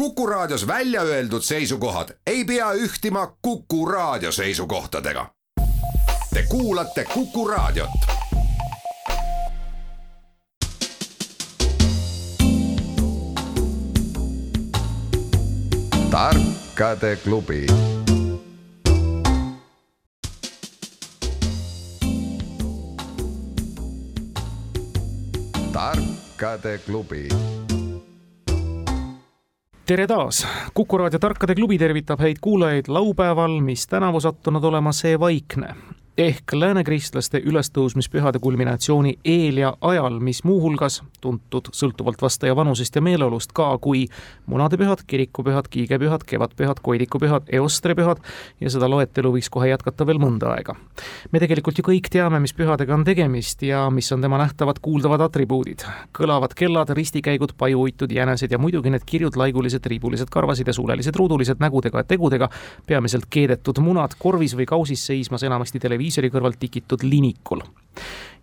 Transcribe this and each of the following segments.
Kuku Raadios välja öeldud seisukohad ei pea ühtima Kuku Raadio seisukohtadega. Te kuulate Kuku Raadiot. tarkade klubi tarkade klubi tere taas, Kuku raadio Tarkade klubi tervitab häid kuulajaid laupäeval, mis tänavu sattunud olema see vaikne ehk läänekristlaste ülestõusmispühade kulminatsiooni eel ja ajal, mis muuhulgas tuntud sõltuvalt vastaja vanusest ja meeleolust ka kui munadepühad, kirikupühad, kiigepühad, kevadpühad, koidikupühad, eostrepühad ja seda loetelu võiks kohe jätkata veel mõnda aega. me tegelikult ju kõik teame, mis pühadega on tegemist ja mis on tema nähtavad-kuuldavad atribuudid. kõlavad kellad, ristikäigud, pajuuitud jänesed ja muidugi need kirjud, laigulised, triibulised, karvased ja suulelised, ruudulised nägudega ja tegudega, peamiselt keedetud munad korvis või kausis seismas enamasti televiisoris televiisori kõrvalt tikitud linikul.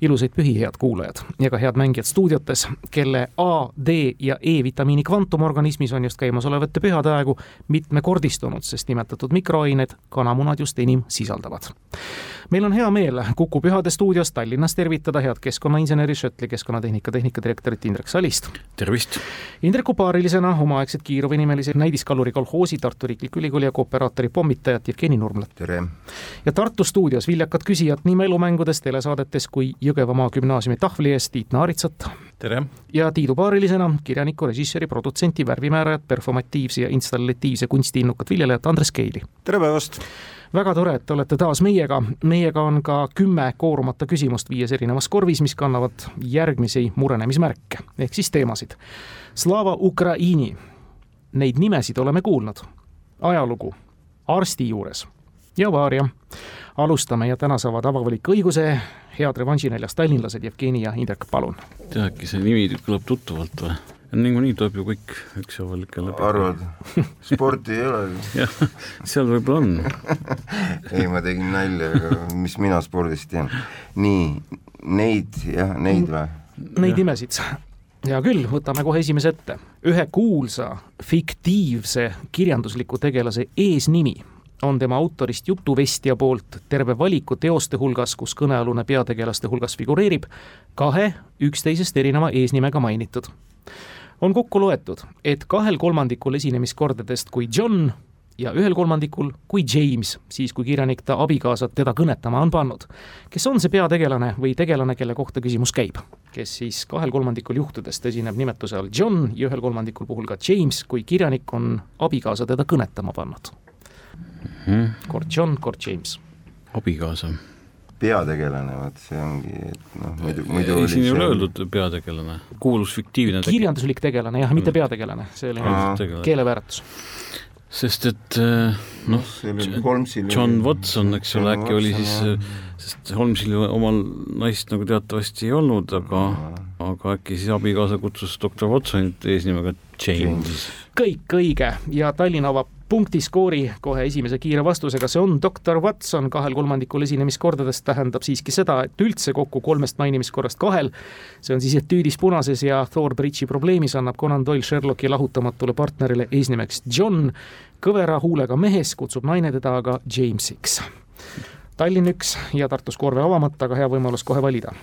Ilusaid pühi, head kuulajad ja ka head mängijad stuudiotes, kelle A, D ja E-vitamiini kvantum organismis on just käimasolevate pühade aegu mitmekordistunud, sest nimetatud mikroained kanamunad just enim sisaldavad meil on hea meel Kuku Pühade stuudios Tallinnas tervitada head keskkonnainseneri Šotli keskkonnatehnika tehnikadirektorit Indrek Salist. tervist! Indreku paarilisena omaaegset Kiirovi nimelise näidiskalluri kolhoosi Tartu Riikliku Ülikooli ja kooperaatori pommitajat Jevgeni Nurmlat. tere! ja Tartu stuudios viljakad küsijad nii mälumängudes, telesaadetes kui Jõgevamaa gümnaasiumi tahvli ees Tiit Naaritsat. tere! ja Tiidu paarilisena kirjaniku, režissööri, produtsenti, värvimäärajat, performatiivse ja installatiivse kunsti innukat viljelejat Andres Keili. tere päevast! väga tore, et olete taas meiega. meiega on ka kümme koorumata küsimust viies erinevas korvis, mis kannavad järgmisi murenemismärke ehk siis teemasid. Slava Ukraini, neid nimesid oleme kuulnud. ajalugu, arsti juures ja Varia. Alustame ja täna saavad avavalik õiguse head revanšinäljas tallinlased Jevgeni ja Indrek, palun. tead, äkki see nimi kõlab tuttavalt või? niikuinii tuleb ju kõik ükshaaval ikka läbi. arvad, sporti ei ole? jah, seal võib-olla on ei, ma tegin nalja, aga mis mina spordist tean. nii, neid, jah, neid või? Neid nimesid hea küll, võtame kohe esimese ette. ühe kuulsa fiktiivse kirjandusliku tegelase eesnimi on tema autorist jutuvestja poolt terve valiku teoste hulgas, kus kõnealune peategelaste hulgas figureerib, kahe üksteisest erineva eesnimega mainitud on kokku loetud, et kahel kolmandikul esinemiskordadest kui John ja ühel kolmandikul kui James, siis kui kirjanik ta abikaasat teda kõnetama on pannud. kes on see peategelane või tegelane, kelle kohta küsimus käib? kes siis kahel kolmandikul juhtudest esineb nimetuse all John ja ühel kolmandikul puhul ka James, kui kirjanik on abikaasa teda kõnetama pannud mm. -hmm. kord John, kord James. abikaasa peategelane, vot see ongi, et noh, muidu, muidu ei, siin ei ole öeldud peategelane, kuulus fiktiivne kirjanduslik tegelane jah, mitte peategelane, see oli keelevääratus. sest et eh, noh, John Watson, eks ole, äkki oli siis, sest Holmesil ju omal naist nagu teatavasti ei olnud, aga aga äkki siis abikaasa kutsus doktor Watsonit eesnimega James. kõik õige ja Tallinn avab punktiskoori kohe esimese kiire vastusega, see on doktor Watson kahel kolmandikul esinemiskordadest, tähendab siiski seda, et üldse kokku kolmest mainimiskorrast kahel, see on siis etüüdis punases ja Thor Bridge'i probleemis annab Conan Doyle Sherlocki lahutamatule partnerile eesnimeks John, kõvera huulega mehes kutsub naine teda aga Jamesiks. Tallinn üks ja Tartus korve avamata, aga hea võimalus kohe valida.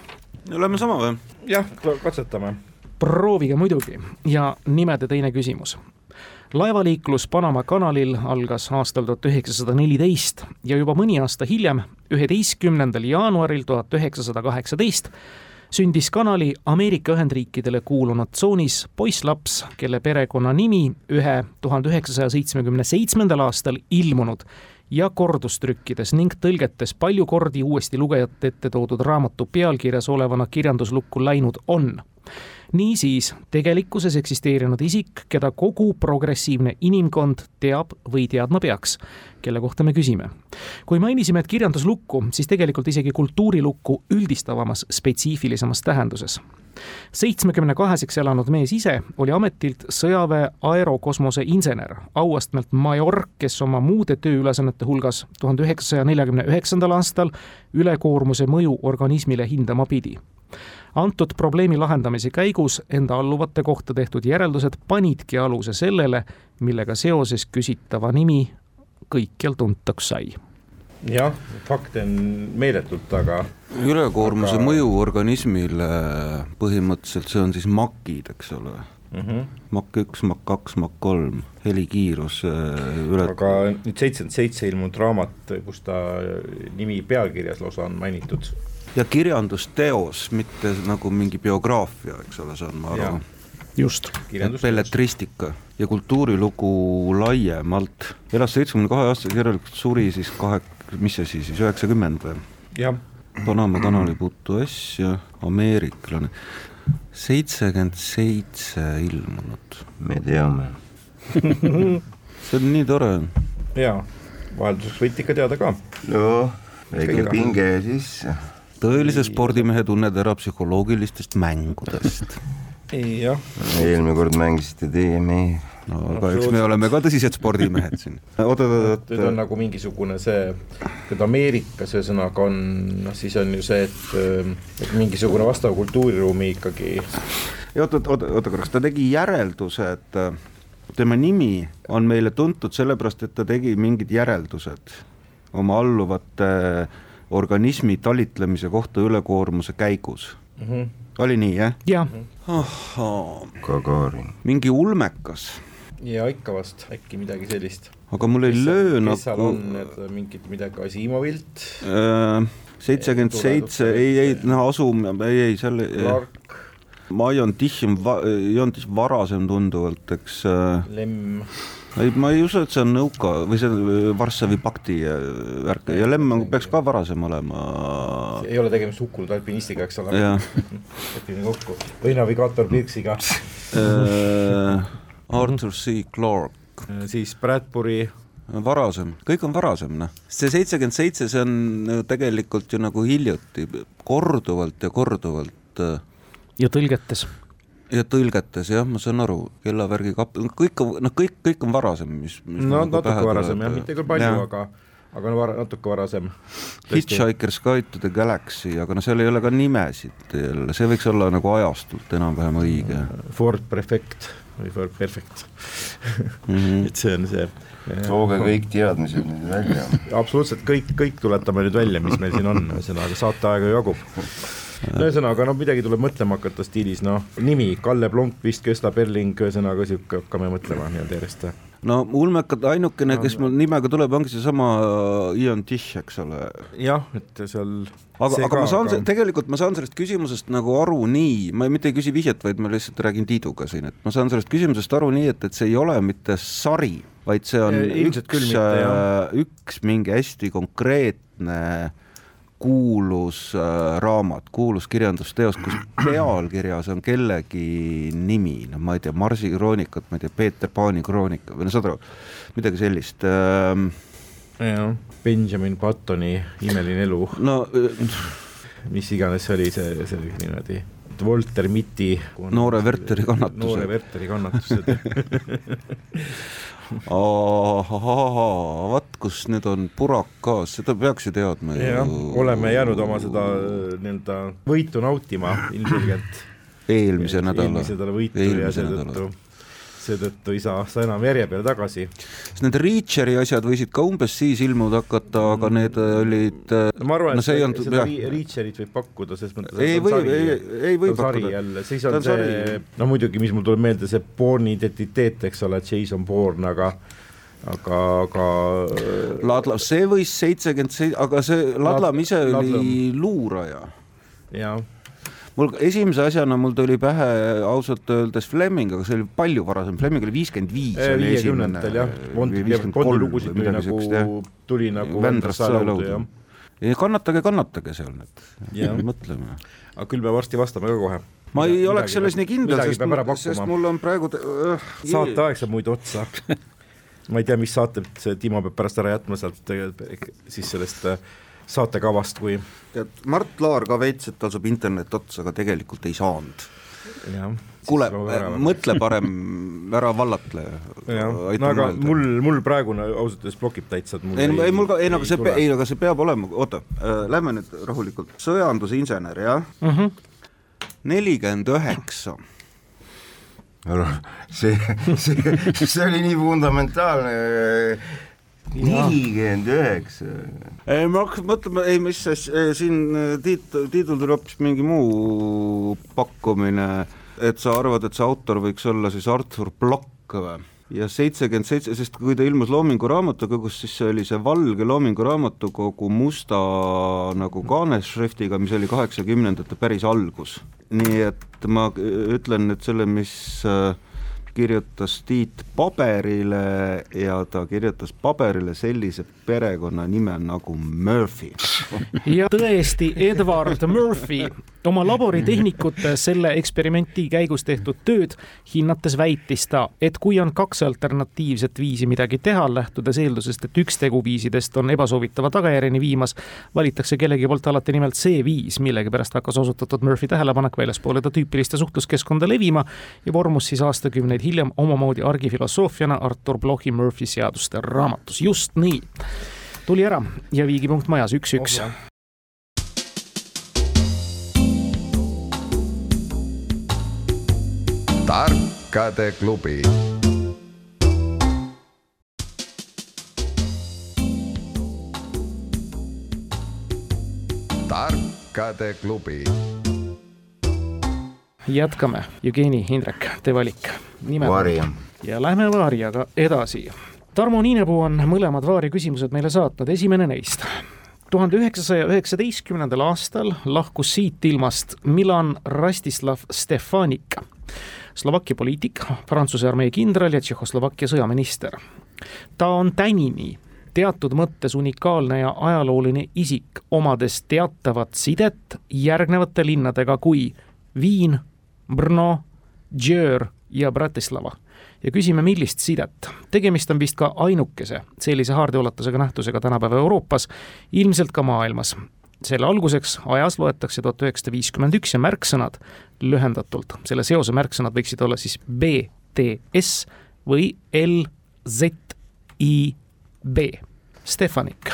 Lähme sama või? jah, katsetame. proovige muidugi ja nimede teine küsimus laevaliiklus Panama kanalil algas aastal tuhat üheksasada neliteist ja juba mõni aasta hiljem, üheteistkümnendal jaanuaril tuhat üheksasada kaheksateist, sündis kanali Ameerika Ühendriikidele kuulunud tsoonis poisslaps, kelle perekonnanimi ühe tuhande üheksasaja seitsmekümne seitsmendal aastal ilmunud ja kordustrükkides ning tõlgetes palju kordi uuesti lugejate ette toodud raamatu pealkirjas olevana kirjanduslukku läinud on niisiis tegelikkuses eksisteerinud isik, keda kogu progressiivne inimkond teab või teadma peaks, kelle kohta me küsime. kui mainisime, et kirjanduslukku, siis tegelikult isegi kultuurilukku üldistavamas, spetsiifilisemas tähenduses seitsmekümne kaheseks elanud mees ise oli ametilt sõjaväe aerokosmose insener, auastmelt major, kes oma muude tööülesannete hulgas tuhande üheksasaja neljakümne üheksandal aastal ülekoormuse mõju organismile hindama pidi. Antud probleemi lahendamise käigus enda alluvate kohta tehtud järeldused panidki aluse sellele, millega seoses küsitava nimi kõikjal tuntaks sai jah, fakte on meeletult, aga ülekoormuse aga... mõju organismile põhimõtteliselt, see on siis makid, eks ole mm. -hmm. makk üks, makk kaks, makk kolm, helikiirus äh, üle. aga nüüd seitsekümmend seitse ilmunud raamat, kus ta nimi pealkirjas lausa on mainitud. ja kirjandusteos, mitte nagu mingi biograafia, eks ole, saan ma aru. just. belletristika ja kultuurilugu laiemalt, elas seitsmekümne kahe aastaseks, järelikult suri siis kahe, mis see siis, üheksakümmend või? jah. Panama kanali puutu asja, ameeriklane, seitsekümmend seitse ilmunud. me teame see on nii tore. jaa, vahelduseks võite ikka teada ka. no, väike pinge sisse. tõelise spordimehe tunned ära psühholoogilistest mängudest jah. eelmine kord mängisite teie mehi no aga eks me oleme ka tõsised spordimehed siin. oot, oot, oot. nüüd on nagu mingisugune see, et Ameerikas ühesõnaga on, noh siis on ju see, et, et mingisugune vastav kultuuriruumi ikkagi. oot, oot, oot, oota korraks, ta tegi järelduse, et äh, tema nimi on meile tuntud sellepärast, et ta tegi mingid järeldused oma alluvate organismi talitlemise kohta ülekoormuse käigus mm. -hmm. oli nii, jah? jah ja.. Gagarin. mingi ulmekas ja ikka vast, äkki midagi sellist. aga mul ei löö nagu. kes seal on, need mingid midagi Asimovilt? Äh, seitsekümmend seitse, ei, ei, noh, Asum, ei, ei, seal. Clark. ma ei olnud tihjem, ei olnud varasem tunduvalt, eks. Äh, Lemm. Ei, ma ei usu, et see on nõuka või see on Varssavi pakti äh, värk ja Lemm peaks ka varasem olema. ei ole tegemist hukkunud alpinistiga, eks ole. lepime kokku või navigaator Birksiga Arthur C Clarke. Äh, siis Bradbury varasem, kõik on varasem, noh. see seitsekümmend seitse, see on tegelikult ju nagu hiljuti, korduvalt ja korduvalt. Äh, ja tõlgetes. Ja tõlgetes jah, ma saan aru, kellavärgi kap-, kõik on, noh, kõik, kõik on varasem, mis, mis no nagu natuke varasem jah, mitte küll palju, aga aga no var-, natuke varasem. Hitchhiker's Guide to the Galaxy, aga no seal ei ole ka nimesid jälle, see võiks olla nagu ajastult enam-vähem õige. Ford Prefect või for perfect mm. -hmm. et see on see. tooge kõik teadmised nüüd välja. absoluutselt kõik, kõik tuletame nüüd välja, mis meil siin on, ühesõnaga saateaega jagub no ühesõnaga, no midagi tuleb mõtlema hakata stiilis, noh, nimi Kalle Blomqvist, Gösta Berling, ühesõnaga sihuke, hakkame mõtlema nii-öelda järjest no ulmekad, ainukene, kes mul nimega tuleb, ongi seesama äh, Ian Tish, eks ole. jah, et seal aga, aga ma saan aga..., tegelikult ma saan sellest küsimusest nagu aru nii, ma mitte ei küsi vihjet, vaid ma lihtsalt räägin Tiiduga siin, et ma saan sellest küsimusest aru nii, et, et see ei ole mitte sari, vaid see on e, üks, mitte, üks mingi hästi konkreetne äh, kuulus äh, raamat, kuulus kirjandusteos, kus pealkirjas on kellegi nimi, no ma ei tea, Marsi kroonikat, ma ei tea, Peeter Paani kroonika või no saad aru, midagi sellist ähm,. jah, Benjamin Buttoni Imeline elu. no äh, mis iganes see oli, see, see oli niimoodi Walter Mitti. noore Werteri kannatused. noore Werteri kannatused vaat kus nüüd on purakas, seda peaks ju teadma ju. oleme jäänud oma seda nii-öelda võitu nautima ilmselgelt. eelmise nädala. eelmise nädala võitu ja seetõttu seetõttu ei saa sa enam järje peale tagasi. sest need Reacheri asjad võisid ka umbes siis ilmuda hakata, aga mm. need olid no ma arvan no,, et see olnud, seda jah. Reacherit võib pakkuda, selles mõttes ei või, ei, ei või pakkuda. jälle, siis on, see, no muidugi, mis mul tuleb meelde, see Bourne'i identiteet, eks ole, Jason Bourne, aga aga, aga Ladlam, see võis seitsekümmend seitse, aga see Ladlam ise Ladlam. oli luuraja. jah mul esimese asjana mul tuli pähe ausalt öeldes Fleming, aga see oli palju varasem, Fleming oli viiskümmend viis. viiekümnendatel jah, Bondi lugusid tuli nagu, tuli nagu Vändrast ja kannatage, kannatage seal nüüd, mõtleme. aga küll me varsti vastame ka kohe. Ma ei midagi, oleks selles nii kindel, sest, sest mul on praegu äh, saateaeg saab muidu otsa. Ma ei tea, mis saated Timo peab pärast ära jätma sealt siis sellest äh, saatekavast, kui tead, Mart Laar ka veits, et tal saab internet otsa, aga tegelikult ei saanud. kuule, mõtle parem, ära vallatle. no aga mõelda. mul, mul praegune ausalt öeldes blokib täitsa, et mul ei, ei, mul ka, ei no aga see, ei, aga see peab olema, oota äh,, lähme nüüd rahulikult, sõjandusinsener, jah mm? -hmm nelikümmend üheksa. see, see, see oli nii fundamentaalne nelikümmend üheksa. ei, ma hakkasin mõtlema, ei, mis see siin tiit-, tiitul tuli hoopis mingi muu pakkumine, et sa arvad, et see autor võiks olla siis Artur Plokk või? ja seitsekümmend seitse, sest kui ta ilmus Loomingu raamatukogus, siis see oli see valge Loomingu raamatukogu musta nagu kaanesriftiga, mis oli kaheksakümnendate päris algus. nii et ma ütlen nüüd selle, mis äh, kirjutas Tiit paberile ja ta kirjutas paberile sellise perekonnanime nagu Murphy. ja tõesti, Edward Murphy oma laboritehnikute selle eksperimenti käigus tehtud tööd hinnates väitis ta, et kui on kaks alternatiivset viisi midagi teha, lähtudes eeldusest, et üks teguviisidest on ebasoovitava tagajärjeni viimas, valitakse kellegi poolt alati nimelt see viis, millegipärast hakkas osutatud Murphy tähelepanek väljaspoole ta tüüpiliste suhtluskeskkonda levima ja vormus siis aastakümneid hiljem omamoodi argifilosoofiana Artur Blochi Murphy seaduste raamatus, just nii. tuli ära ja viigipunkt majas üks-üks oh,. tarkade klubi. tarkade klubi. Jätkame, Jevgeni, Indrek, teie valik. Varja. ja lähme Varjaga edasi. Tarmo Niinepuu on mõlemad Vaarja küsimused meile saatnud, esimene neist tuhande üheksasaja üheksateistkümnendal aastal lahkus siit ilmast Milan Rastislav Stefanik Slovakkia poliitik, Prantsuse armee kindral ja Tšehhoslovakkia sõjaminister. ta on tänini teatud mõttes unikaalne ja ajalooline isik, omades teatavat sidet järgnevate linnadega kui Viin, Brno, Džör ja Bratislava. ja küsime, millist sidet. tegemist on vist ka ainukese sellise haardeulatusega nähtusega tänapäeva Euroopas, ilmselt ka maailmas selle alguseks ajas loetakse tuhat üheksasada viiskümmend üks ja märksõnad lühendatult, selle seose märksõnad võiksid olla siis BTS või LZIB, Stefanik.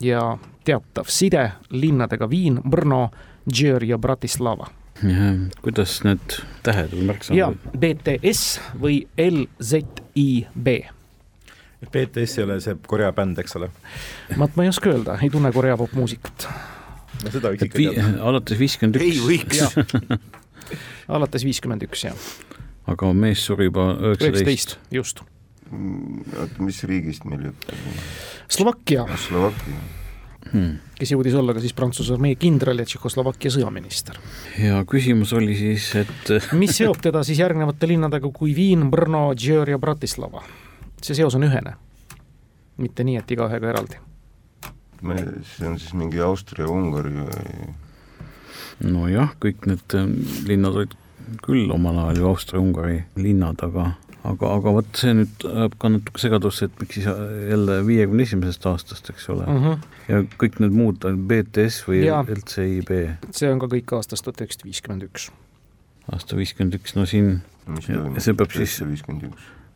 ja teatav side linnadega Viin, Brno, Džõr ja Bratislava. Kuidas need tähed või märksõnad? jaa, BTS või LZIB BTS ei ole see Korea bänd, eks ole? vaat ma ei oska öelda, ei tunne Korea popmuusikat. no seda võiks ikka teada. alates viiskümmend üks. ei võiks. alates viiskümmend üks, jah. aga mees suri juba üheksateist. just. Mm, oota, mis riigist meil jutt oli? Slovakkia. Slovakkia hmm. kes jõudis olla ka siis Prantsuse armee kindral ja Tšehhoslovakkia sõjaminister. ja küsimus oli siis, et mis seob teda siis järgnevate linnadega kui Viin, Brno, Džõr ja Bratislava? see seos on ühene, mitte nii, et igaühega eraldi. me, see on siis mingi Austria-Ungari või? nojah, kõik need ähm, linnad olid küll omal ajal ju Austria-Ungari linnad, aga aga, aga vot see nüüd ajab ka natuke segadusse, et miks siis jälle viiekümne esimesest aastast, eks ole mm. -hmm. ja kõik need muud, BTS või ja. LCIB. see on ka kõik aastast tuhat üheksasada viiskümmend üks. aasta viiskümmend üks, no siin toimub? see peab siis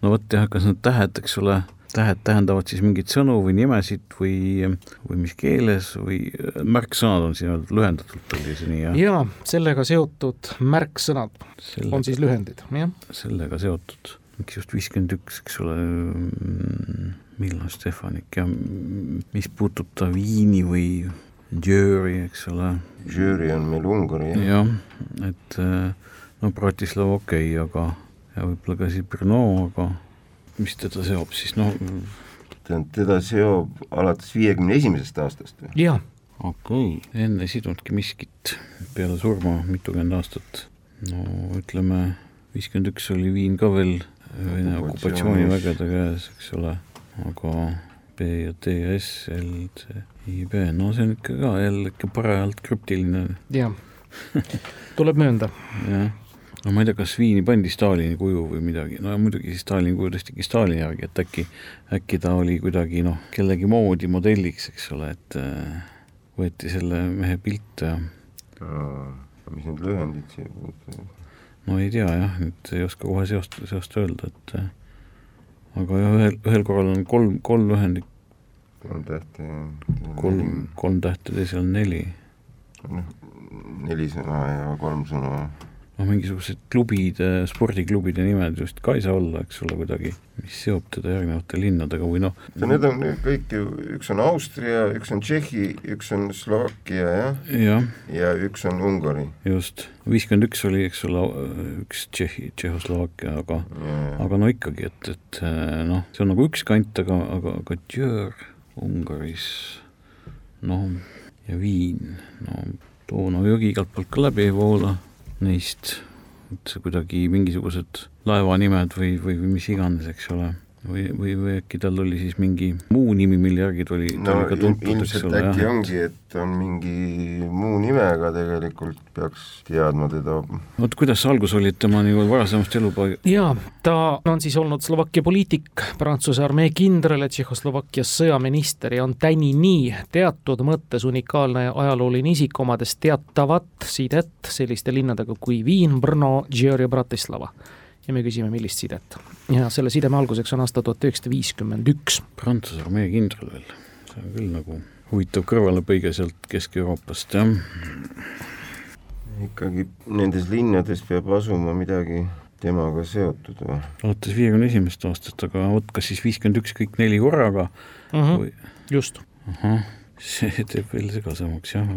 no vot jah, kas need tähed, eks ole, tähed tähendavad siis mingeid sõnu või nimesid või, või mis keeles või märksõnad on siin öeldud, lühendatult oli see nii, jah? jaa, sellega seotud märksõnad sellega, on siis lühendid, jah. sellega seotud, miks just viiskümmend üks, eks ole, millal Stefanik ja mis puudutab Viini või Jüri, eks ole. Jüri on meil Ungari, jah? jah, et no Bratislava okei okay,, aga ja võib-olla ka siis Brno, aga mis teda seob siis, noh tähendab, teda seob alates viiekümne esimesest aastast või? jaa. okei okay., enne ei sidunudki miskit peale surma mitukümmend aastat. no ütleme, viiskümmend üks oli Viin ka veel Vene okupatsioonivägede käes, eks ole, aga B ja D ja S, L, C, I, B, no see on ikka ka jälle ikka parajalt krüptiline. jah, tuleb möönda. jah no ma ei tea, kas Viini pandi Stalini kuju või midagi, no muidugi siis Stalini kuju tõstigi Stalini järgi, et äkki, äkki ta oli kuidagi noh, kellegi moodi modelliks, eks ole, et äh, võeti selle mehe pilt ja mis need lühendid siia puutuvad? No ei tea jah, nüüd ei oska kohe seost, seost öelda, et äh, aga jah, ühel, ühel korral on kolm, kolm lühendit. kolm tähte, jah. kolm, kolm tähte, teisel on neli. neli sõna ja kolm sõna noh, mingisugused klubide, spordiklubide nimed just ka ei saa olla, eks ole, kuidagi, mis seob teda järgnevate linnadega või noh. Need on kõik ju, üks on Austria, üks on Tšehhi, üks on Slovakkia jah ja. ja üks on Ungari. just, viiskümmend üks oli, eks ole, üks Tšehhi, Tšehhoslovakkia, aga aga no ikkagi, et, et noh, see on nagu üks kant, aga, aga, aga Tjör Ungaris, noh, ja Viin, no Donau jõgi igalt poolt ka läbi ei voola neist, et kuidagi mingisugused laevanimed või, või, mis iganes, eks ole või, või, või äkki tal oli siis mingi muu nimi, mille järgi ta oli, ta no, oli ka tuntud, eks ole, jah. äkki ongi, et on mingi muu nimega tegelikult peaks teadma teda. vot kuidas see algus oli tema nagu varasemast elupaig-? jaa, ta on siis olnud Slovakkia poliitik, Prantsuse armee kindral ja Tšehhoslovakkias sõjaminister ja on tänini teatud mõttes unikaalne ajalooline isik, omades teatavat sidet selliste linnadega kui Viin, Brno, Džir ja Bratislava ja me küsime, millist sidet. ja selle sideme alguseks on aasta tuhat üheksasada viiskümmend üks. Prantsuse armee kindral veel, see on küll nagu huvitav kõrvalepõige sealt Kesk-Euroopast, jah. ikkagi nendes linnades peab asuma midagi temaga seotud või? alates viiekümne esimesest aastast, aga vot kas siis viiskümmend üks kõik neli korraga mm -hmm. või? just. ahah, see teeb veel segasemaks jah,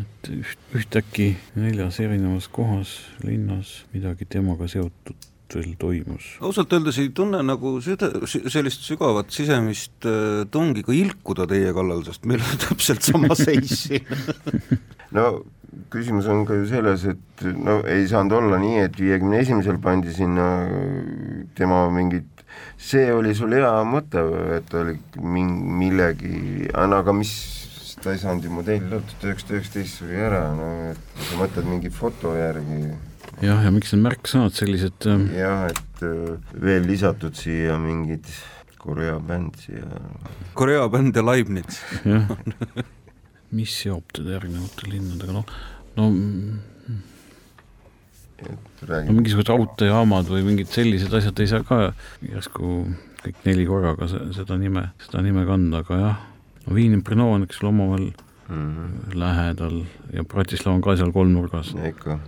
et üht, ühtäkki neljas erinevas kohas linnas midagi temaga seotud veel toimus? ausalt öeldes ei tunne nagu süda, sellist sügavat sisemist äh, tungi ka ilkuda teie kallal, sest meil on täpselt sama seis siin no küsimus on ka ju selles, et no ei saanud olla nii, et viiekümne esimesel pandi sinna tema mingid see oli sul hea mõte, et oli mingi millegi, aga mis ta ei saanud ju modell, tuhat üheksasada üheksateist suri ära, no et sa mõtled mingi foto järgi jah, ja miks need märksõnad sellised? Ähm, jah, et äh, veel lisatud siia mingid Korea bänd siia. Korea bänd ja Leibniz. jah, mis seob teda järgnevate linnadega, noh, no, no no mingisugused raudteejaamad või mingid sellised asjad ei saa ka järsku kõik neli korraga seda nime, seda nime kanda, aga jah, no Viin ja Brno on, eks ole, omavahel mm -hmm. lähedal ja Bratislava on ka seal kolmnurgas. ikka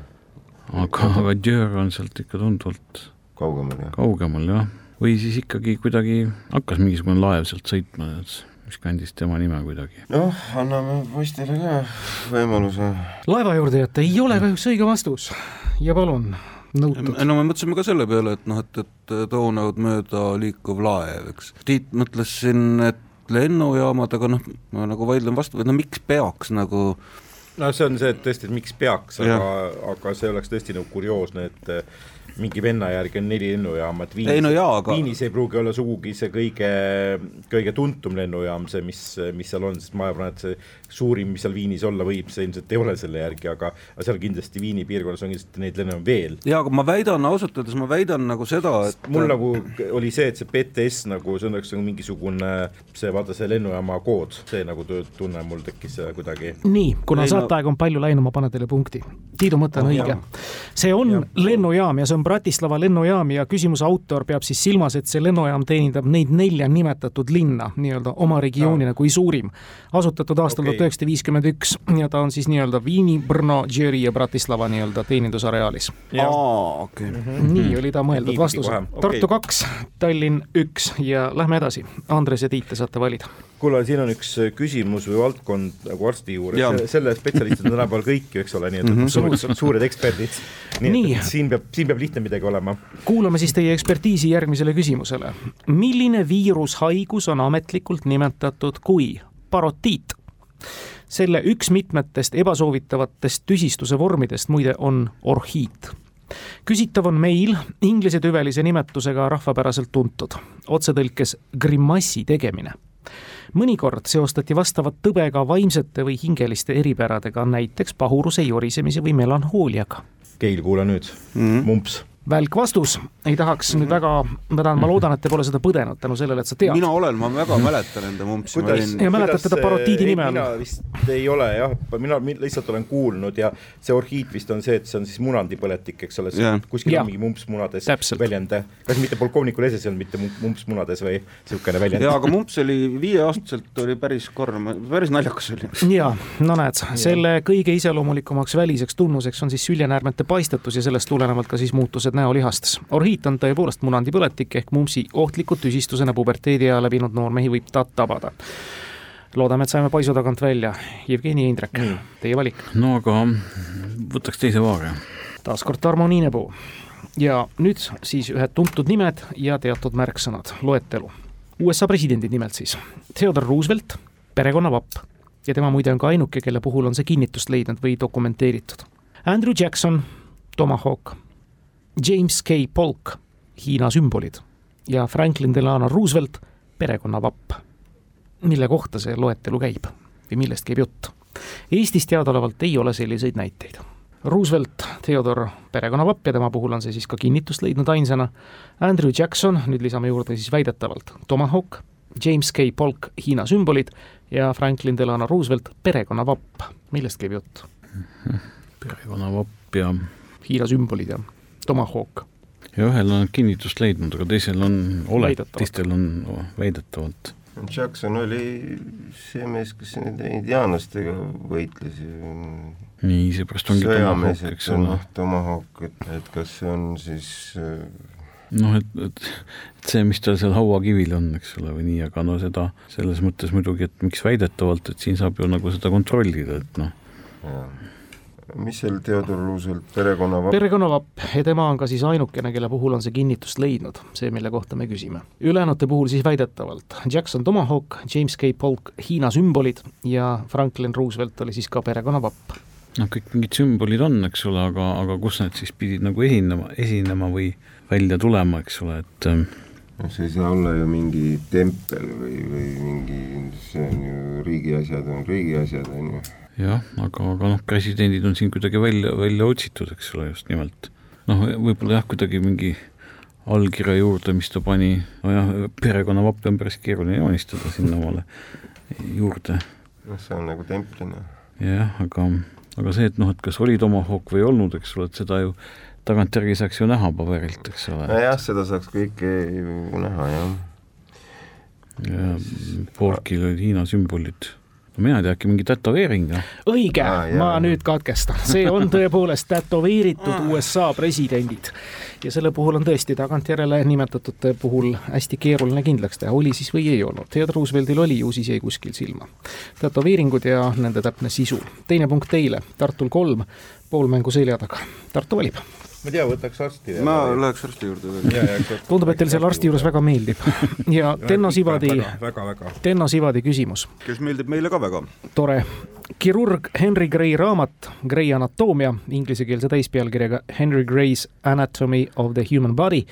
aga, aga Djör on sealt ikka tunduvalt kaugemal, jah. kaugemal, jah. või siis ikkagi kuidagi hakkas mingisugune laev sealt sõitma, mis kandis tema nime kuidagi. noh, anname poistele ka võimaluse. laeva juurde jätta ei ole kahjuks õige vastus ja palun, nõutud. no me mõtlesime ka selle peale, et noh, et, et Donaud mööda liikuv laev, eks. Tiit mõtles siin, et lennujaamad, aga noh, ma nagu vaidlen vastu, et no miks peaks nagu no see on see, et tõesti, et miks peaks, aga, aga see oleks tõesti nagu kurioosne, et mingi venna järgi on neli lennujaama, et Viinis, no jaa, aga... Viinis ei pruugi olla sugugi see kõige, kõige tuntum lennujaam, see, mis, mis seal on, sest ma arvan, et see suurim, mis seal Viinis olla võib, see ilmselt ei ole selle järgi, aga aga seal kindlasti Viini piirkonnas on kindlasti neid lennujaamu veel. jaa, aga ma väidan, ausalt öeldes ma väidan nagu seda, et mul nagu oli see, et see BTS nagu, see oleks nagu mingisugune see, vaata see lennujaama kood, see nagu tunne mul tekkis kuidagi. nii, kuna saateaeg on palju läinud, ma panen teile punkti. Tiidu mõte on õige. see on ja. lennujaam ja see on Bratislava lennujaam ja küsimuse autor peab siis silmas, et see lennujaam teenindab neid nelja nimetatud linna nii-öelda oma regioonina kui suurim. asutatud aastal tuhat üheksasada viiskümmend üks ja ta on siis nii-öelda Viini, Brno, Džiri ja Bratislava nii-öelda teenindusareaalis. Okay. Mm -hmm. nii oli ta mõeldud vastus. Tartu kaks, Tallinn üks ja lähme edasi. Andres ja Tiit, te saate valida kuule, siin on üks küsimus või valdkond nagu arsti juures, selle spetsialistid on tänapäeval kõik ju, eks ole, nii et mm -hmm. suured, suured eksperdid. nii, nii. siin peab, siin peab lihtne midagi olema. kuulame siis teie ekspertiisi järgmisele küsimusele. milline viirushaigus on ametlikult nimetatud kui parotiit? selle üks mitmetest ebasoovitavatest tüsistuse vormidest muide on orhiit küsitav on meil inglise tüvelise nimetusega rahvapäraselt tuntud, otsetõlkes grimassi tegemine mõnikord seostati vastavat tõbe ka vaimsete või hingeliste eripäradega, näiteks pahuruse, jorisemise või melanhooliaga. Keil, kuula nüüd mm, -hmm. mumps välk vastus, ei tahaks nüüd väga, ma tahan, ma loodan, et te pole seda põdenud tänu sellele, et sa tead. mina olen, ma väga mäletan enda mumpsi. ja mäletad teda parotiidi nime all? mina vist ei ole jah, mina lihtsalt olen kuulnud ja see orhiid vist on see, et see on siis munandipõletik, eks ole, kuskil on mingi mumps munades Täpselt. väljend, kas mitte polkovniku leses ei olnud mitte mumps munades või niisugune väljend? jaa, aga mumps oli viieaastaselt oli päris korram, päris naljakas oli. jaa, no näed, selle kõige iseloomulikumaks väliseks tunnuseks on siis süljenäärmete paistetus ja sellest tulenevalt ka siis muutused näolihastes. orhiit on tõepoolest munandipõletik ehk mumpsi ohtliku tüsistusena puberteediea läbinud noormehi võib ta tabada loodame, et saime paisu tagant välja. Jevgeni Indrek mm., teie valik. no aga võtaks teise vaare. taas kord Tarmo Niinepuu. ja nüüd siis ühed tuntud nimed ja teatud märksõnad, loetelu. USA presidendid nimelt siis. Theodore Roosevelt, perekonnavapp ja tema muide on ka ainuke, kelle puhul on see kinnitust leidnud või dokumenteeritud. Andrew Jackson, Tomahawk James K Polk, Hiina sümbolid ja Franklin Delano Roosevelt, perekonnavapp. mille kohta see loetelu käib või millest käib jutt? Eestis teadaolevalt ei ole selliseid näiteid. Roosevelt, Theodore perekonnavapp ja tema puhul on see siis ka kinnitust leidnud ainsana, Andrew Jackson, nüüd lisame juurde siis väidetavalt Tomahawk, James K Polk, Hiina sümbolid ja Franklin Delano Roosevelt, perekonnavapp, millest käib jutt? perekonnavapp ja Hiina sümbolid ja Tomahawk. ja ühel on kinnitust leidnud, aga teisel on olet, teistel on väidetavalt. Jackson oli see mees, kes nende indiaanlastega võitles ju. nii, seepärast ongi Tomahawk, eks ole. noh, Tomahawk, et, et kas see on siis äh, noh, et, et, et see, mis tal seal hauakivil on, eks ole, või nii, aga no seda selles mõttes muidugi, et miks väidetavalt, et siin saab ju nagu seda kontrollida, et noh mis seal Theodor Roosevelt perekonnavapp? perekonnavapp ja tema on ka siis ainukene, kelle puhul on see kinnitust leidnud, see, mille kohta me küsime. ülejäänute puhul siis väidetavalt Jackson Tomahawk, James K Polk Hiina sümbolid ja Franklin Roosevelt oli siis ka perekonnavapp. noh, kõik mingid sümbolid on, eks ole, aga, aga kus need siis pidid nagu esinema, esinema või välja tulema, eks ole, et noh, see ei saa olla ju mingi tempel või, või mingi, see on ju riigi asjad on riigi asjad, on ju jah, aga, aga noh, presidendid on siin kuidagi välja, välja otsitud, eks ole, just nimelt. noh, võib-olla jah, kuidagi mingi allkirja juurde, mis ta pani, nojah, perekonnavappe on päris keeruline joonistada sinna omale juurde. noh, see on nagu templina. jah, aga, aga see, et noh, et kas oli tomahawk või ei olnud, eks ole, et seda ju tagantjärgi saaks ju näha paberilt, eks ole. nojah, seda saaks kõike ju näha, jah. ja Polkil olid Hiina sümbolid mina ei tea, äkki mingi tätoveering või? õige ah,, ma nüüd katkestan, see on tõepoolest tätoveeritud. USA presidendid. ja selle puhul on tõesti tagantjärele nimetatud puhul hästi keeruline kindlaks teha, oli siis või ei olnud. Theodore Rooseveltil oli ju, siis jäi kuskil silma. tätoveeringud ja nende täpne sisu. teine punkt teile, Tartul kolm, pool mängu selja taga. Tartu valib ma ei tea, võtaks arsti. ma läheks arsti juurde veel. tundub, et teil seal arsti juures väga meeldib. ja Tenno Sivadi, Tenno Sivadi küsimus. kes meeldib meile ka väga. tore. kirurg Henry Gray raamat Gray anatoomia, inglisekeelse täispealkirjaga Henry Gray's Anatomy of the Human Body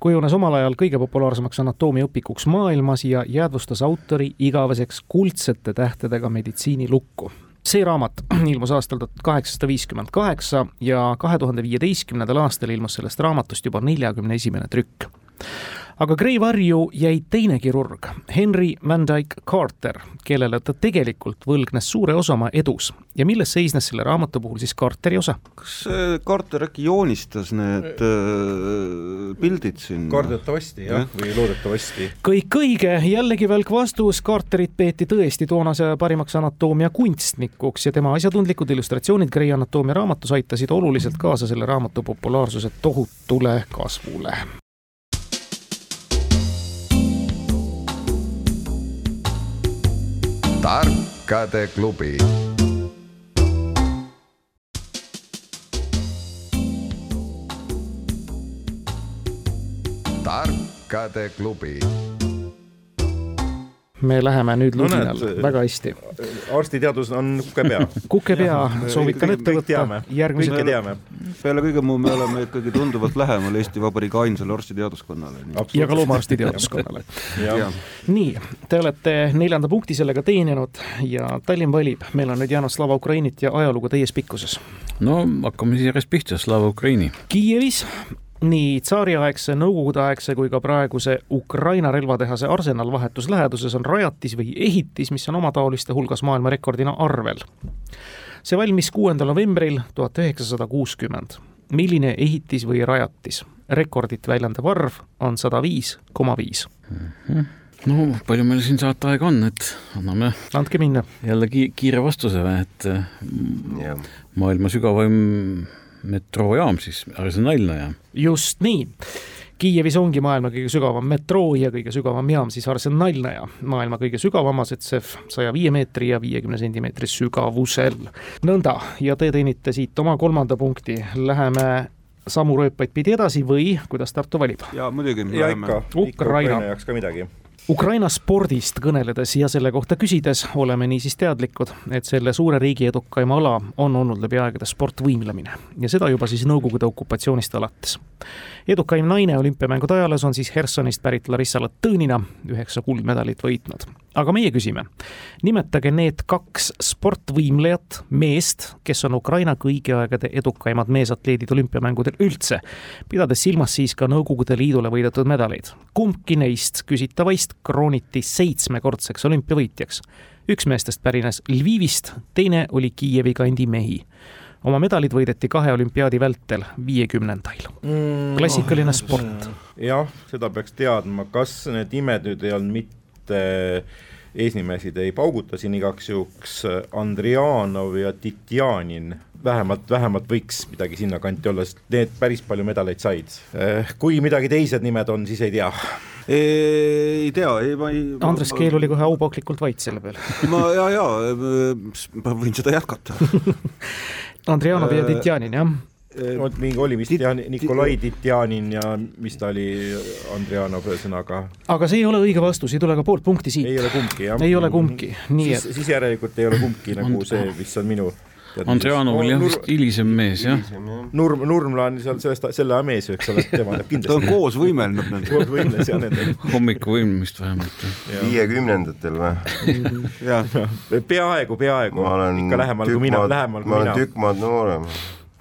kujunes omal ajal kõige populaarsemaks anatoomiaõpikuks maailmas ja jäädvustas autori igaveseks kuldsete tähtedega meditsiinilukku see raamat ilmus aastal tuhat kaheksasada viiskümmend kaheksa ja kahe tuhande viieteistkümnendal aastal ilmus sellest raamatust juba neljakümne esimene trükk aga Gray varju jäi teine kirurg, Henry Van Dyke Carter, kellele ta tegelikult võlgnes suure osa oma edus. ja milles seisnes selle raamatu puhul siis Carteri osa? kas Carter äkki joonistas need äh, pildid siin? kardetavasti jah ja., või loodetavasti. kõik õige, jällegi välk vastus, Carterit peeti tõesti toonase parimaks anatoomia kunstnikuks ja tema asjatundlikud illustratsioonid Gray anatoomia raamatus aitasid oluliselt kaasa selle raamatu populaarsuse tohutule kasvule. Tarkade klubi. tarkade klubi me läheme nüüd no, lusinal näed, väga hästi. arstiteadus on kukepea kukepea, soovitan ette võtta. järgmise teame. peale kõige muu me oleme ikkagi tunduvalt lähemal Eesti Vabariigi ainsale arstiteaduskonnale. ja ka loomaarstiteaduskonnale nii, te olete neljanda punkti sellega teeninud ja Tallinn valib, meil on nüüd jäänud Slava Ukrainit ja ajalugu täies pikkuses. no hakkame siis järjest pihta, Slava Ukraini. Kiievis nii tsaariaegse, nõukogudeaegse kui ka praeguse Ukraina relvatehase Arsenal vahetus läheduses on rajatis või ehitis, mis on omataoliste hulgas maailmarekordina arvel. see valmis kuuendal novembril tuhat üheksasada kuuskümmend. milline ehitis või rajatis? rekordit väljendav arv on sada viis koma viis. Mhm. no palju meil siin saateaega on, et anname andke minna. jälle ki kiire vastuse või, et yeah. maailma sügavaim metroojaam siis, Arsenalna jaam. just nii. Kiievis ongi maailma kõige sügavam metroo ja kõige sügavam jaam siis Arsenalna ja maailma kõige sügavam asetsev saja viie meetri ja viiekümne sentimeetri sügavusel. nõnda, ja te teenite siit oma kolmanda punkti, läheme samu rööpaid pidi edasi või kuidas Tartu valib? jaa, muidugi. ja ikka, ikka Ukraina jaoks ka midagi Ukraina spordist kõneledes ja selle kohta küsides oleme niisiis teadlikud, et selle suure riigi edukaim ala on olnud läbi aegade sportvõimlemine ja seda juba siis Nõukogude okupatsioonist alates edukaim naine olümpiamängude ajaloos on siis Hersonist pärit Larissa Latõnina, üheksa kuldmedalit võitnud. Aga meie küsime, nimetage need kaks sportvõimlejat, meest, kes on Ukraina kõigi aegade edukaimad meesatleedid olümpiamängudel üldse, pidades silmas siis ka Nõukogude Liidule võidetud medaleid. kumbki neist küsitavaist krooniti seitsmekordseks olümpiavõitjaks. üks meestest pärines Lvivist, teine oli Kiievi kandi mehi oma medalid võideti kahe olümpiaadi vältel viiekümnendail mm,. klassikaline oh, sport. jah, seda peaks teadma, kas need nimed nüüd ei olnud mitte eesnimesid ei pauguta siin igaks juhuks Andrianov ja Titjanin, vähemalt, vähemalt võiks midagi sinnakanti olla, sest need päris palju medaleid said. Eh, kui midagi teised nimed on, siis ei tea. Ei tea, ei ma ei ma, Andres Keel oli kohe aupaklikult vait selle peale. Ma ja, ja ma võin seda jätkata. Andrianov ja Titjanin, jah vot mingi oli vist Tit, Nikolai Titjanin ja mis ta oli, Andrianov ühesõnaga. aga see ei ole õige vastus, ei tule ka poolt punkti siit. ei ole kumbki, jah. ei ole kumbki, nii et. siis järelikult ei ole kumbki nagu see, mis on minu Andrianov oli jah vist hilisem mees, jah. Nurm, Nurmla on seal sellest, selle aja mees, eks ole, tema teab kindlasti. ta on koos võimelnud nendega. koos võimles jah nendega. hommikuvõimlemist vähemalt. viiekümnendatel või? peaaegu, peaaegu. ikka lähemal kui mina, lähemal kui mina. ma olen tükk maad noorem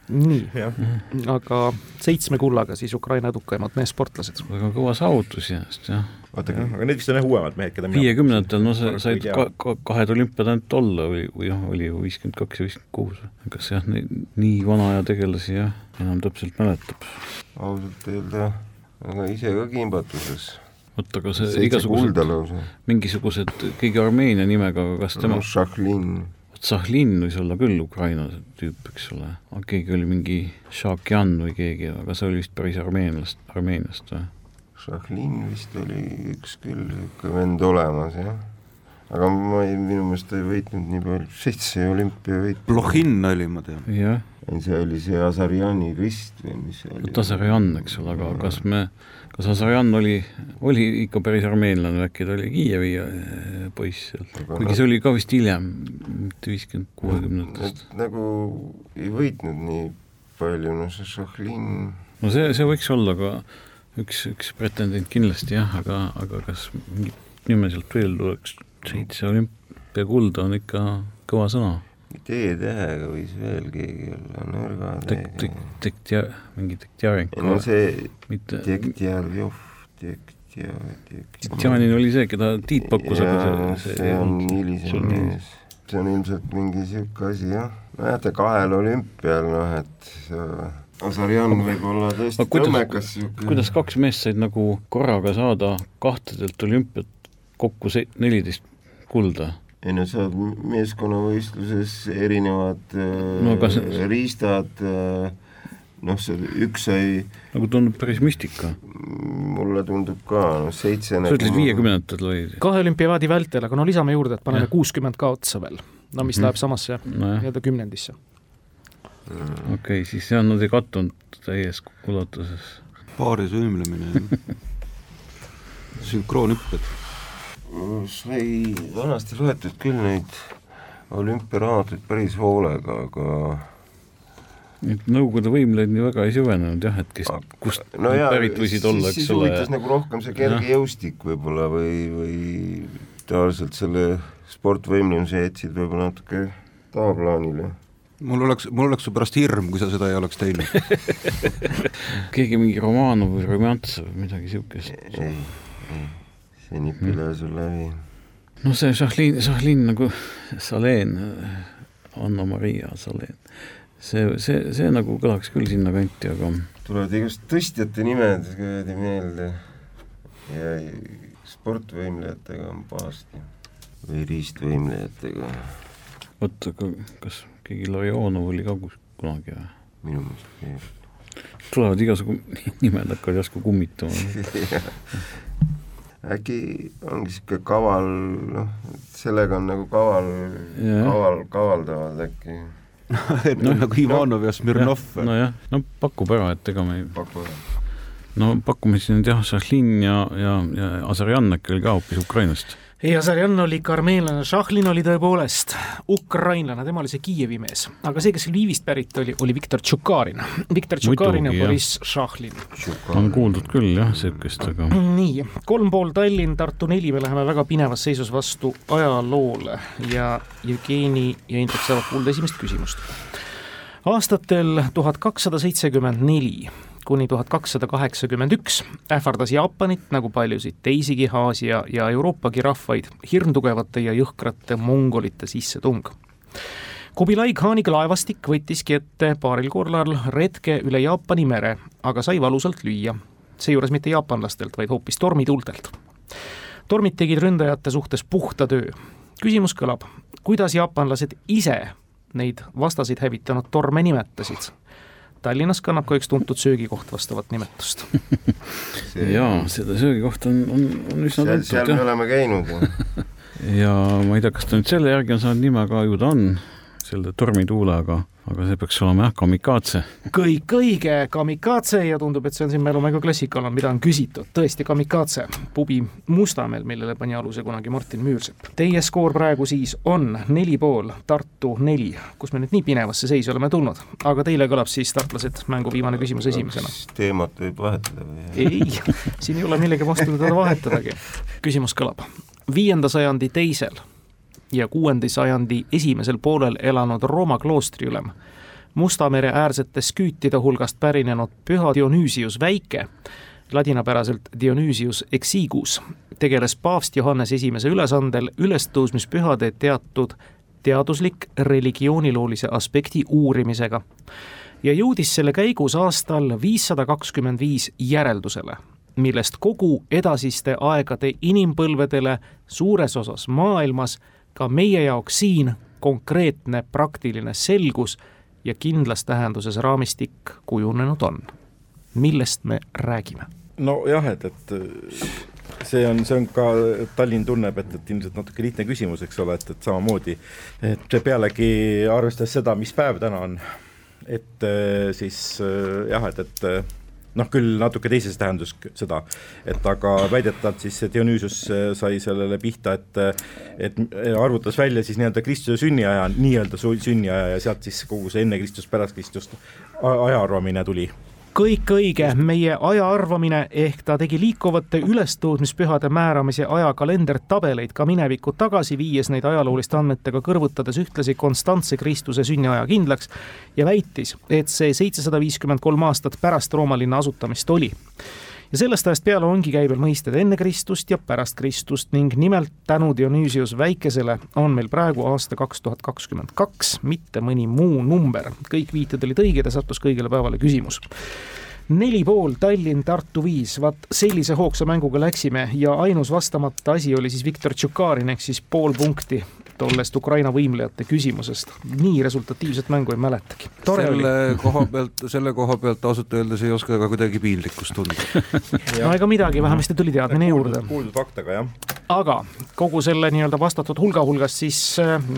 nii, aga seitsme kullaga siis Ukraina edukaimad meessportlased. väga kõva saavutus iseenesest, jah. vaata, aga need vist on jah uuemad mehed, keda viiekümnendatel, no sa said ka, ka, kahed olümpiad ainult olla või, või noh, oli ju viiskümmend kaks ja viiskümmend kuus. kas jah, nii vana aja tegelasi jah, enam täpselt mäletab? ausalt öelda, aga ise ka kimbatuses vot, aga see igasugused, mingisugused keegi Armeenia nimega, kas tema no, Šahlin Tsahhlin võis olla küll Ukraina tüüp, eks ole, aga keegi oli mingi Šakjan või keegi, aga see oli vist päris armeenlast, Armeeniast või? Šahlin vist oli üks küll niisugune vend olemas, jah. Aga ma ei, minu meelest ta ei võitnud nii palju, seitse olümpiavõitu. Blochin oli, ma tean. jah. see oli see Asarjani rist või mis see oli? Asarjan, eks ole, aga kas me kas Hasarjan oli, oli ikka päris armeenlane, äkki ta oli Kiievi äh, poiss seal, kuigi see oli ka vist hiljem, mitte viiskümmend, kuuekümnendatest. nagu ei võitnud nii palju, no see Šahlin. no see, see võiks olla ka üks, üks pretendent kindlasti jah, aga, aga kas mingit nime sealt veel tuleks, seitse olümpiakulda on ikka kõva sõna T-tähega võis veel keegi olla, nõrga tähega. Tektja-, mingi Tektjarenko. no see mitte... Tektjarjov, Tektja, Tektja. Tjanin oli see, keda Tiit pakkus, aga see, see, see on hilisem mees. see on ilmselt mingi sihuke asi, jah. näete, kahel olümpial, noh, et Asarjan võib olla tõesti tõmmekas sihuke. kuidas kaks meest said nagu korraga saada kahtedelt olümpiat kokku neliteist kulda? ei no sa oled meeskonnavõistluses erinevad no, kas... riistad, noh, see üks sai nagu tundub päris müstika. mulle tundub ka, noh seitse sa nagu... ütlesid viiekümnendatel oli? kahe olümpiaadi vältel, aga no lisame juurde, et paneme kuuskümmend ka otsa veel. no mis mm läheb samasse nii-öelda no, kümnendisse. okei okay,, siis jah, nad ei kattunud täies ulatuses. paaris võimlemine sünkroonhüpped sai vanasti loetud küll neid olümpiaraamatuid päris hoolega, aga et Nõukogude võimleid nii väga ei süvenenud jah, et kes, kust no jaa, pärit võisid olla, eks ole. siis huvitas nagu rohkem see kergejõustik võib-olla või, või tavaliselt selle sportvõimlemise jätsid võib-olla natuke tavaplaanile. mul oleks, mul oleks su pärast hirm, kui sa seda ei oleks teinud keegi mingi Romanov või Rumjantsev või midagi siukest. See nipp ei löö sul läbi. no see Šahlin, Šahlin nagu Saleen, Anna-Maria Saleen, see, see, see nagu kõlaks küll sinnakanti, aga tulevad igast tõstjate nimed kuradi meelde ja sportvõimlejatega on pahasti või riistvõimlejatega. oota, aga kas keegi Larionov oli ka kunagi või? minu meelest ei. tulevad igasugu nimed hakkavad järsku kummitama äkki ongi niisugune kaval, noh, sellega on nagu kaval, kaval, kavaldavad äkki et no, nagu Ivanov ja Smirnov. nojah, no pakub ära, et ega me ei paku ära. no pakume siin nüüd jah, Šahlin ja, ja, ja Asarjan äkki oli ka hoopis Ukrainast ja Sarjan oli ka armeenlane, Šahlin oli tõepoolest ukrainlane, tema oli see Kiievi mees, aga see, kes Lvivist pärit oli, oli Viktor Tšukarin. Viktor Tšukarin ja Boriss Šahlin. on kuuldud küll jah, niisugust, aga nii, kolm pool Tallinn, Tartu neli, me läheme väga pinevas seisus vastu ajaloole ja Jevgeni ja Indrek saavad kuulda esimest küsimust. aastatel tuhat kakssada seitsekümmend neli kuni tuhat kakssada kaheksakümmend üks ähvardas Jaapanit, nagu paljusid teisigi Aasia ja Euroopagi rahvaid, hirmtugevate ja jõhkrate mongolite sissetung. Kubilai Khaniga laevastik võttiski ette paaril korral retke üle Jaapani mere, aga sai valusalt lüüa. seejuures mitte jaapanlastelt, vaid hoopis tormituultelt. tormid tegid ründajate suhtes puhta töö. küsimus kõlab, kuidas jaapanlased ise neid vastaseid hävitanud torme nimetasid Tallinnas kannab ka üks tuntud söögikoht vastavat nimetust. Jaa, seda söögikohta on, on, on üsna seal, tuntud, seal me oleme käinud ju ja ma ei tea, kas ta nüüd selle järgi on saanud nime, aga ju ta on, selle tormituule, aga aga see peaks olema jah, kamikaatse. kõik õige, kamikaatse ja tundub, et see on siin Mälumängu klassikal, mida on küsitud, tõesti kamikaatse, pubi Mustamäel, millele pani aluse kunagi Martin Müürsepp. Teie skoor praegu siis on neli pool, Tartu neli, kus me nüüd nii pinevasse seisu oleme tulnud, aga teile kõlab siis, tartlased, mängu viimane küsimus esimesena. teemat võib vahetada või? ei, siin ei ole millegi vastu teda vahetadagi. küsimus kõlab, viienda sajandi teisel ja kuuendi sajandi esimesel poolel elanud Rooma kloostriülem, Musta mere äärsete sküütide hulgast pärinenud püha Dionüüsius Väike, ladinapäraselt Dionüüsius Exigus, tegeles paavst Johannes Esimese ülesandel ülestõusmispühade teatud teaduslik religiooniloolise aspekti uurimisega ja jõudis selle käigus aastal viissada kakskümmend viis järeldusele, millest kogu edasiste aegade inimpõlvedele suures osas maailmas ka meie jaoks siin konkreetne praktiline selgus ja kindlas tähenduses raamistik kujunenud on. millest me räägime? nojah, et, et see on, see on ka, Tallinn tunneb, et, et ilmselt natuke lihtne küsimus, eks ole, et, et samamoodi, et pealegi arvestades seda, mis päev täna on, et siis jah, et, et noh, küll natuke teises tähendus seda, et aga väidetavalt siis Dionüüsius äh, sai sellele pihta, et et arvutas välja siis nii-öelda Kristuse sünniaja, nii-öelda sünniaja ja sealt siis kogu see enne Kristust, pärast Kristust aja arvamine tuli kõik õige, meie aja arvamine ehk ta tegi liikuvate ülestõusmispühade määramise ajakalendritabeleid ka minevikku tagasi, viies neid ajalooliste andmetega kõrvutades ühtlasi konstantse Kristuse sünniaja kindlaks ja väitis, et see seitsesada viiskümmend kolm aastat pärast Rooma linna asutamist oli ja sellest ajast peale ongi käibel mõisted enne Kristust ja pärast Kristust ning nimelt tänu Dionüüsius Väikesele on meil praegu aasta kaks tuhat kakskümmend kaks, mitte mõni muu number. kõik viited olid õiged ja sattus kõigile päevale küsimus. Neli pool, Tallinn, Tartu viis, vaat sellise hoogsa mänguga läksime ja ainus vastamata asi oli siis Viktor Tšukarin ehk siis pool punkti tollest Ukraina võimlejate küsimusest. nii resultatiivset mängu ei mäletagi. selle koha pealt, selle koha pealt ausalt öeldes ei oska ka kuidagi piinlikkust tunda no ega midagi, vähemasti tuli teadmine juurde. kuuldud fakt, aga jah. aga kogu selle nii-öelda vastatud hulga hulgast siis,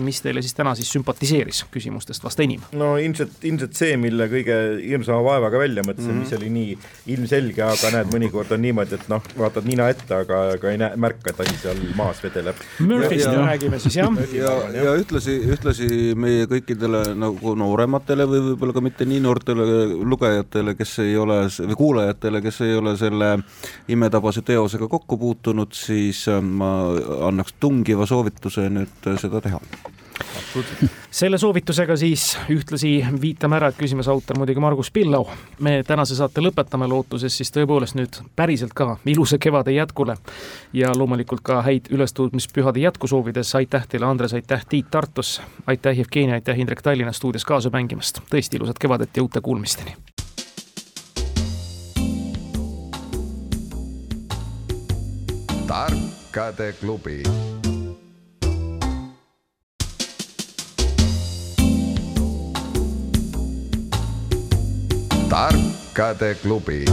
mis teile siis täna siis sümpatiseeris küsimustest vast enim? no ilmselt, ilmselt see, mille kõige hirmsama vaevaga välja mõtlesin mm, -hmm. mis oli nii ilmselge, aga näed, mõnikord on niimoodi, et noh, vaatad nina ette, aga, aga ei näe, märka, et asi seal maas vedeleb. Murphy'st räägime siis jah ja, ja ühtlasi, ühtlasi meie kõikidele nagu noorematele või võib-olla ka mitte nii noortele lugejatele, kes ei ole, või kuulajatele, kes ei ole selle imetabase teosega kokku puutunud, siis äh, ma annaks tungiva soovituse nüüd seda teha selle soovitusega siis ühtlasi viitame ära, et küsimuse autor muidugi Margus Pillau. me tänase saate lõpetame lootuses siis tõepoolest nüüd päriselt ka ilusa kevade jätkule ja loomulikult ka häid ülestõusmispühade jätku soovides aitäh teile, Andres, aitäh, Tiit Tartus, aitäh, Jevgeni, aitäh, Indrek Tallinnas stuudios kaasa mängimast. tõesti ilusat kevadet ja uute kuulmisteni. tarkade klubi tarkade klubi